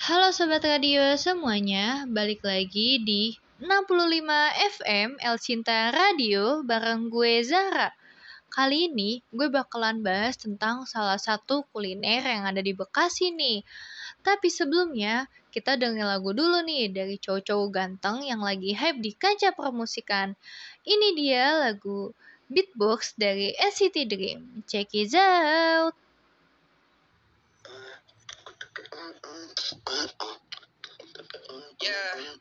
Halo Sobat Radio semuanya, balik lagi di 65 FM El Cinta Radio bareng gue Zara. Kali ini gue bakalan bahas tentang salah satu kuliner yang ada di Bekasi nih. Tapi sebelumnya, kita denger lagu dulu nih dari cowok-cowok ganteng yang lagi hype di kancah permusikan. Ini dia lagu Beatbox dari NCT Dream. Check it out! Yeah.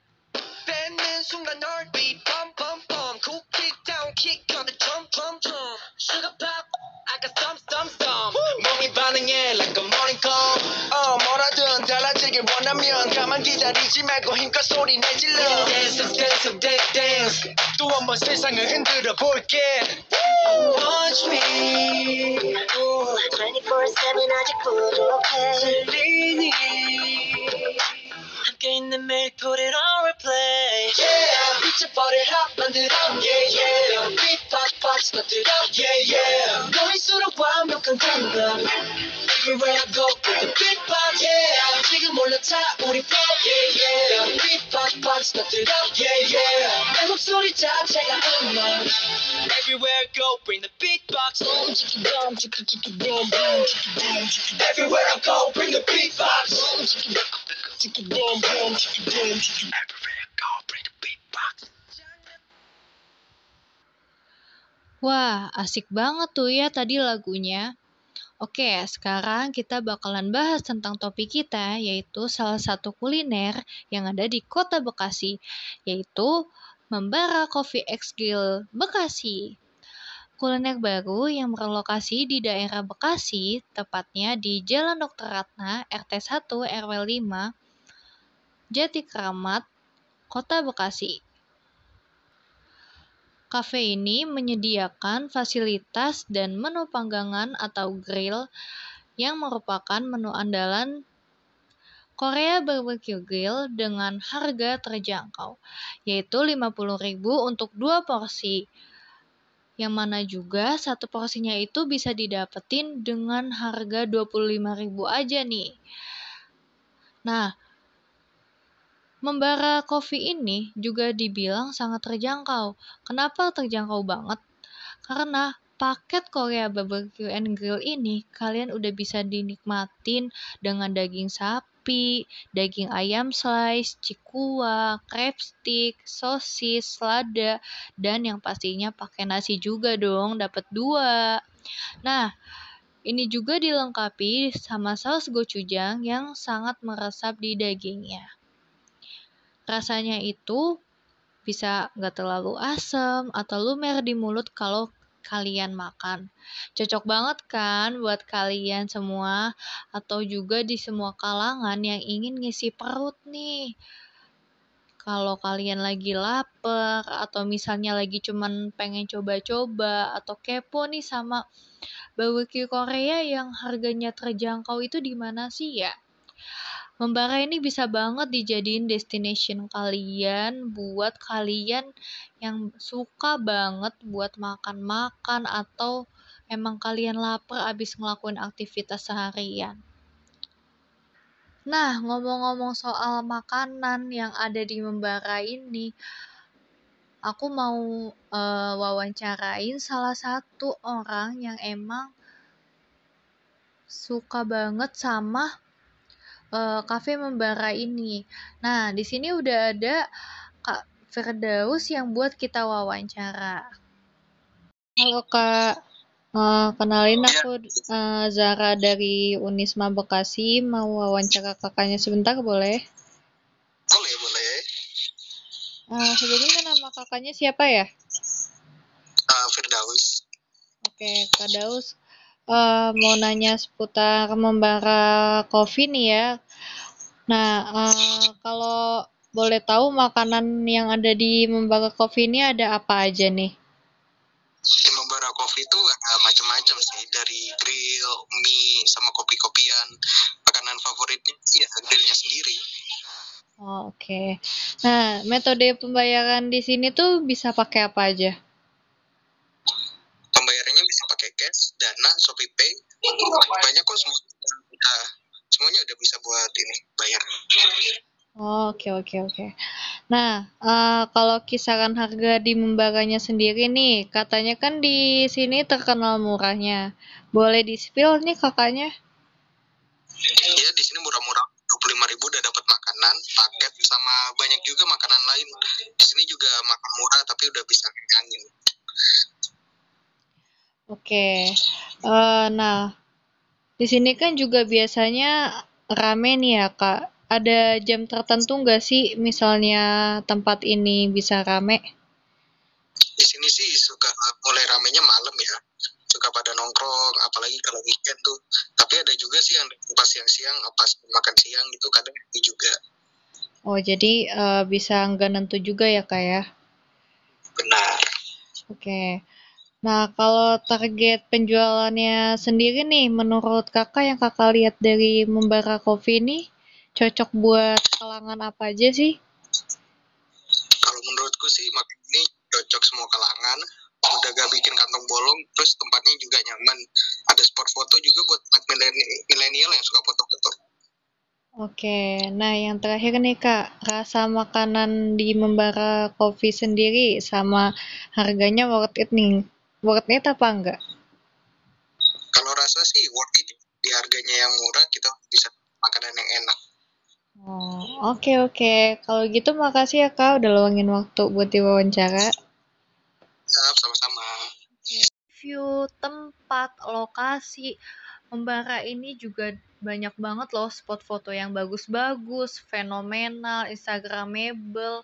뱉는 순간 널 beat bum bum bum cool kick down kick on the drum drum drum sugar pop I got some some some 몸이 반응해 like a morning call 어 뭐라든 달라지길 원하면 가만 기다리지 말고 힘껏 소리 내질러 dance dance dance dance 또 한 번 세상을 흔들어 볼게 watch me 24-7 아직 부족해 들리니 함께 있는 매일 put it on replay Yeah, 미쳐버릴 핫 만들어 Yeah, yeah 빅박박 터뜨려 Yeah, yeah 너일수록 완벽한 공감 Everywhere I go with the big box Yeah, 지금 올라타 우리 flow Yeah, yeah 빅박박 터뜨려 Yeah, yeah 내 목소리 자체가 음악 Everywhere I go bring the beatbox Boom, chicka boom, chicka chicka boom, boom, chicka boom, chicka Everywhere I go bring the beatbox Boom, Wah, asik banget tuh ya tadi lagunya. Oke, sekarang kita bakalan bahas tentang topik kita, yaitu salah satu kuliner yang ada di kota Bekasi, yaitu Membara Coffee X Grill Bekasi. Kuliner baru yang berlokasi di daerah Bekasi, tepatnya di Jalan Dr. Ratna, RT 1 RW 5, Jati Keramat, Kota Bekasi. Cafe ini menyediakan fasilitas dan menu panggangan atau grill yang merupakan menu andalan Korea Barbecue Grill dengan harga terjangkau, yaitu 50.000 untuk dua porsi. Yang mana juga satu porsinya itu bisa didapetin dengan harga 25.000 aja nih. Nah, Membara Coffee ini juga dibilang sangat terjangkau. Kenapa terjangkau banget? Karena paket Korea Barbecue and Grill ini kalian udah bisa dinikmatin dengan daging sapi, daging ayam slice, cikua, crab stick, sosis, selada, dan yang pastinya pakai nasi juga dong, dapat dua. Nah, ini juga dilengkapi sama saus gochujang yang sangat meresap di dagingnya rasanya itu bisa nggak terlalu asam atau lumer di mulut kalau kalian makan. Cocok banget kan buat kalian semua atau juga di semua kalangan yang ingin ngisi perut nih. Kalau kalian lagi lapar atau misalnya lagi cuman pengen coba-coba atau kepo nih sama barbecue Korea yang harganya terjangkau itu di mana sih ya? Membara ini bisa banget dijadiin destination kalian buat kalian yang suka banget buat makan-makan atau emang kalian lapar abis ngelakuin aktivitas seharian. Nah, ngomong-ngomong soal makanan yang ada di Membara ini, aku mau uh, wawancarain salah satu orang yang emang suka banget sama uh, kafe membara ini. Nah, di sini udah ada Kak Firdaus yang buat kita wawancara. Halo Kak, uh, kenalin aku uh, Zara dari Unisma Bekasi. Mau wawancara kakaknya sebentar boleh? Boleh, boleh. Uh, sebelumnya nama kakaknya siapa ya? Uh, Firdaus. Oke, Kak Daus. Uh, mau nanya seputar membara coffee nih ya. Nah, uh, kalau boleh tahu makanan yang ada di membara coffee ini ada apa aja nih? Di Membara Coffee itu ada macam-macam sih, dari grill, mie, sama kopi-kopian. Makanan favoritnya sih ya grillnya sendiri. Oh, Oke. Nah, metode pembayaran di sini tuh bisa pakai apa aja? Pembayarannya bisa pakai Dana, ShopeePay. Banyak kok semua udah semuanya udah bisa buat ini bayar. Oh, oke oke oke. Nah, uh, kalau kisaran harga di Membaranya sendiri nih, katanya kan di sini terkenal murahnya. Boleh di-spill nih kakaknya? Iya, di sini murah-murah. 25 ribu udah dapat makanan, paket, sama banyak juga makanan lain. Di sini juga makan murah, tapi udah bisa angin. Oke, uh, nah di sini kan juga biasanya rame nih ya kak. Ada jam tertentu nggak sih misalnya tempat ini bisa rame? Di sini sih suka mulai ramenya malam ya. Suka pada nongkrong, apalagi kalau weekend tuh. Tapi ada juga sih yang pas siang-siang, pas makan siang gitu kadang juga. Oh jadi uh, bisa nggak nentu juga ya kak ya? Benar. Oke. Okay. Nah, kalau target penjualannya sendiri nih, menurut kakak yang kakak lihat dari Membara Coffee ini, cocok buat kalangan apa aja sih? Kalau menurutku sih, ini cocok semua kalangan. Udah gak bikin kantong bolong, terus tempatnya juga nyaman. Ada spot foto juga buat milenial yang suka foto-foto. Oke, nah yang terakhir nih Kak, rasa makanan di Membara Coffee sendiri sama harganya worth it nih worth it apa enggak? Kalau rasa sih worth it. Di harganya yang murah kita bisa makanan yang enak. Oh, oke okay, oke. Okay. Kalau gitu makasih ya Kak udah luangin waktu buat diwawancara. Siap, sama-sama. View tempat, lokasi, Membara ini juga banyak banget loh spot foto yang bagus-bagus, fenomenal, instagramable.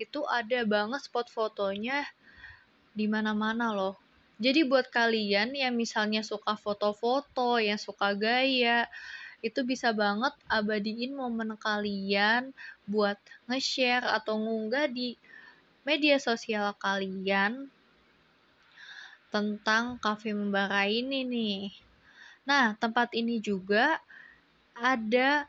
Itu ada banget spot fotonya di mana-mana loh. Jadi buat kalian yang misalnya suka foto-foto, yang suka gaya, itu bisa banget abadiin momen kalian buat nge-share atau ngunggah di media sosial kalian tentang Cafe Membara ini nih. Nah, tempat ini juga ada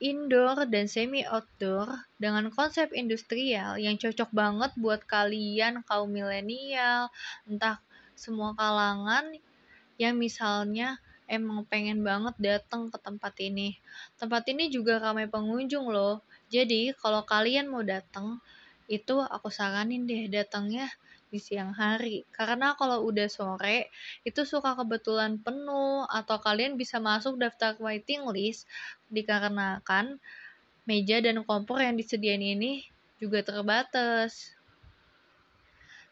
indoor dan semi outdoor dengan konsep industrial yang cocok banget buat kalian kaum milenial, entah semua kalangan yang misalnya emang pengen banget datang ke tempat ini. Tempat ini juga ramai pengunjung loh. Jadi kalau kalian mau datang, itu aku saranin deh datangnya di siang hari. Karena kalau udah sore, itu suka kebetulan penuh atau kalian bisa masuk daftar waiting list dikarenakan meja dan kompor yang disediain ini juga terbatas.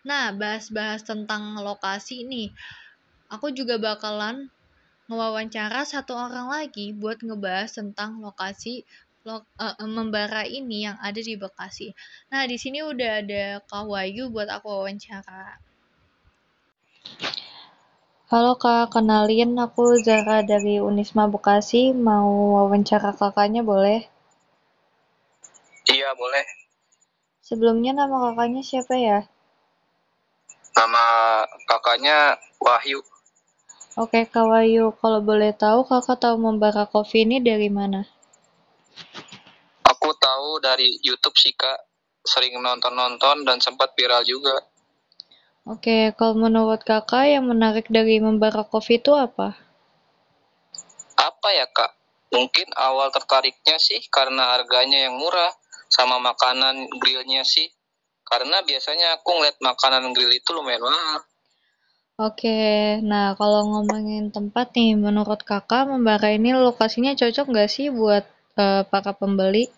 Nah, bahas-bahas tentang lokasi nih. Aku juga bakalan ngewawancara satu orang lagi buat ngebahas tentang lokasi lo, uh, membara ini yang ada di Bekasi. Nah, di sini udah ada Kak Wayu buat aku wawancara. Halo Kak, kenalin aku Zara dari Unisma Bekasi. Mau wawancara kakaknya boleh? Iya, boleh. Sebelumnya nama kakaknya siapa ya? Nama kakaknya Wahyu. Oke, Kak Wahyu, kalau boleh tahu kakak tahu Membara Coffee ini dari mana? Aku tahu dari YouTube sih kak, sering nonton-nonton dan sempat viral juga. Oke, kalau menurut kakak yang menarik dari Membara Coffee itu apa? Apa ya kak? Mungkin awal tertariknya sih karena harganya yang murah, sama makanan grillnya sih karena biasanya aku ngeliat makanan grill itu lumayan mahal. Oke, nah kalau ngomongin tempat nih, menurut kakak Membara ini lokasinya cocok nggak sih buat uh, para pembeli?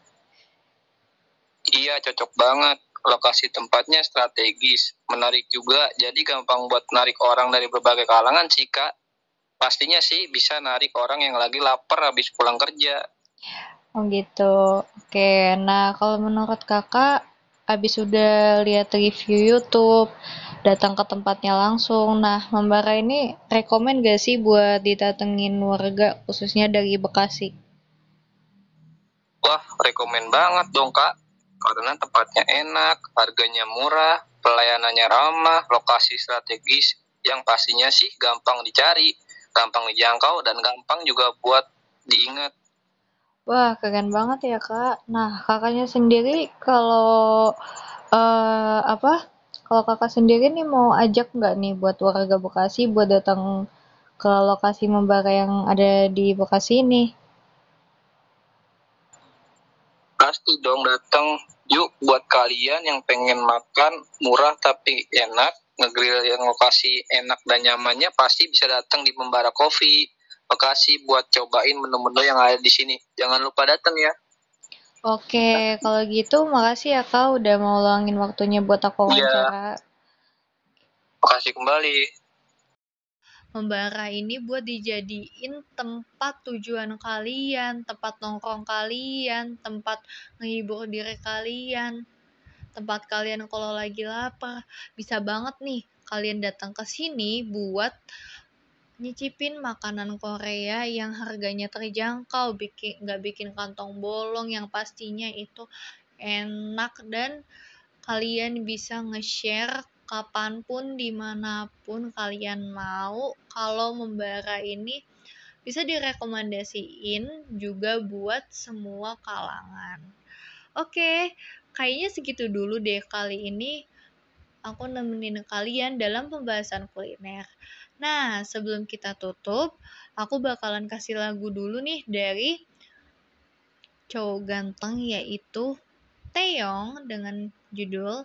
Iya, cocok banget. Lokasi tempatnya strategis, menarik juga, jadi gampang buat narik orang dari berbagai kalangan sih kak. Pastinya sih bisa narik orang yang lagi lapar habis pulang kerja. Oh gitu. Oke, nah kalau menurut kakak habis udah lihat review YouTube, datang ke tempatnya langsung. Nah, Membara ini rekomen gak sih buat didatengin warga khususnya dari Bekasi? Wah, rekomen banget dong kak. Karena tempatnya enak, harganya murah, pelayanannya ramah, lokasi strategis, yang pastinya sih gampang dicari, gampang dijangkau, dan gampang juga buat diingat. Wah, keren banget ya, Kak. Nah, Kakaknya sendiri kalau uh, apa? Kalau Kakak sendiri nih mau ajak nggak nih buat warga Bekasi buat datang ke lokasi membara yang ada di Bekasi ini? Pasti dong datang. Yuk buat kalian yang pengen makan murah tapi enak, ngegrill yang lokasi enak dan nyamannya pasti bisa datang di Membara Coffee. Bekasi buat cobain menu-menu yang ada di sini. Jangan lupa datang ya. Oke, kalau gitu makasih ya Kak udah mau luangin waktunya buat aku Iya. wawancara. Makasih kembali. Membara ini buat dijadiin tempat tujuan kalian, tempat nongkrong kalian, tempat menghibur diri kalian, tempat kalian kalau lagi lapar. Bisa banget nih kalian datang ke sini buat nyicipin makanan Korea yang harganya terjangkau, bikin nggak bikin kantong bolong yang pastinya itu enak dan kalian bisa nge-share kapan pun di mana pun kalian mau. Kalau membara ini bisa direkomendasiin juga buat semua kalangan. Oke kayaknya segitu dulu deh kali ini. Aku nemenin kalian dalam pembahasan kuliner nah sebelum kita tutup aku bakalan kasih lagu dulu nih dari cowok ganteng yaitu Taeyong dengan judul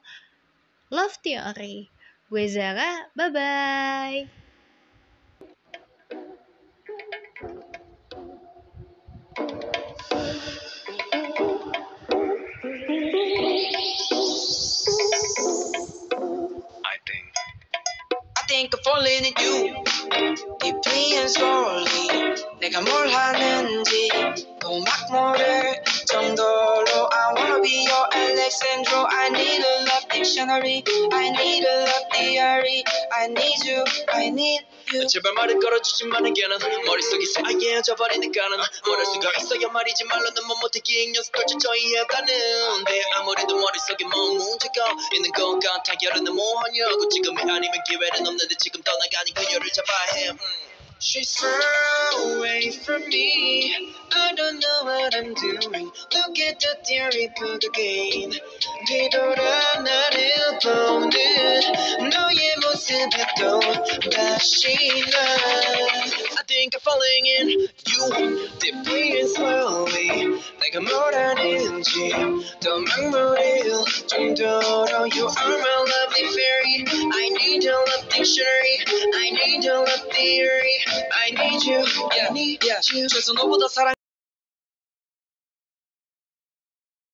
Love Theory. Gue Zara, bye-bye. think I'm falling in you. Deeply and slowly. 내가 뭘 하는지 또막 모를 정도로 I wanna be your Alexandro. I need a love dictionary. I need a love theory. I need you. I need you. 제발 말을 걸어주지만 걔는 머릿속에서 아예 져버리니까는 뭐랄 수가 있어야 말이지 말로는 못 기억 연습을 쳐 이해가는데 아무래도 머릿속에 뭐 문제가 있는 것 같아. 여름은 뭐하냐고 지금이 아니면 기회는 없는데 지금 떠나가니 그녀를 잡아야 해. 음. She's far away from me. I don't know what I'm doing. Look at the theory book again. 뒤돌아 나를 보는 너의 모습에 또 다시 난 I think I'm falling in you deeply and slowly. 내가 뭘 하는지 더 막무릴 정도로 You are my lovely fairy. I need your love dictionary. I need your love theory. I need you. Yeah, I need you. 최소 너보다 사랑.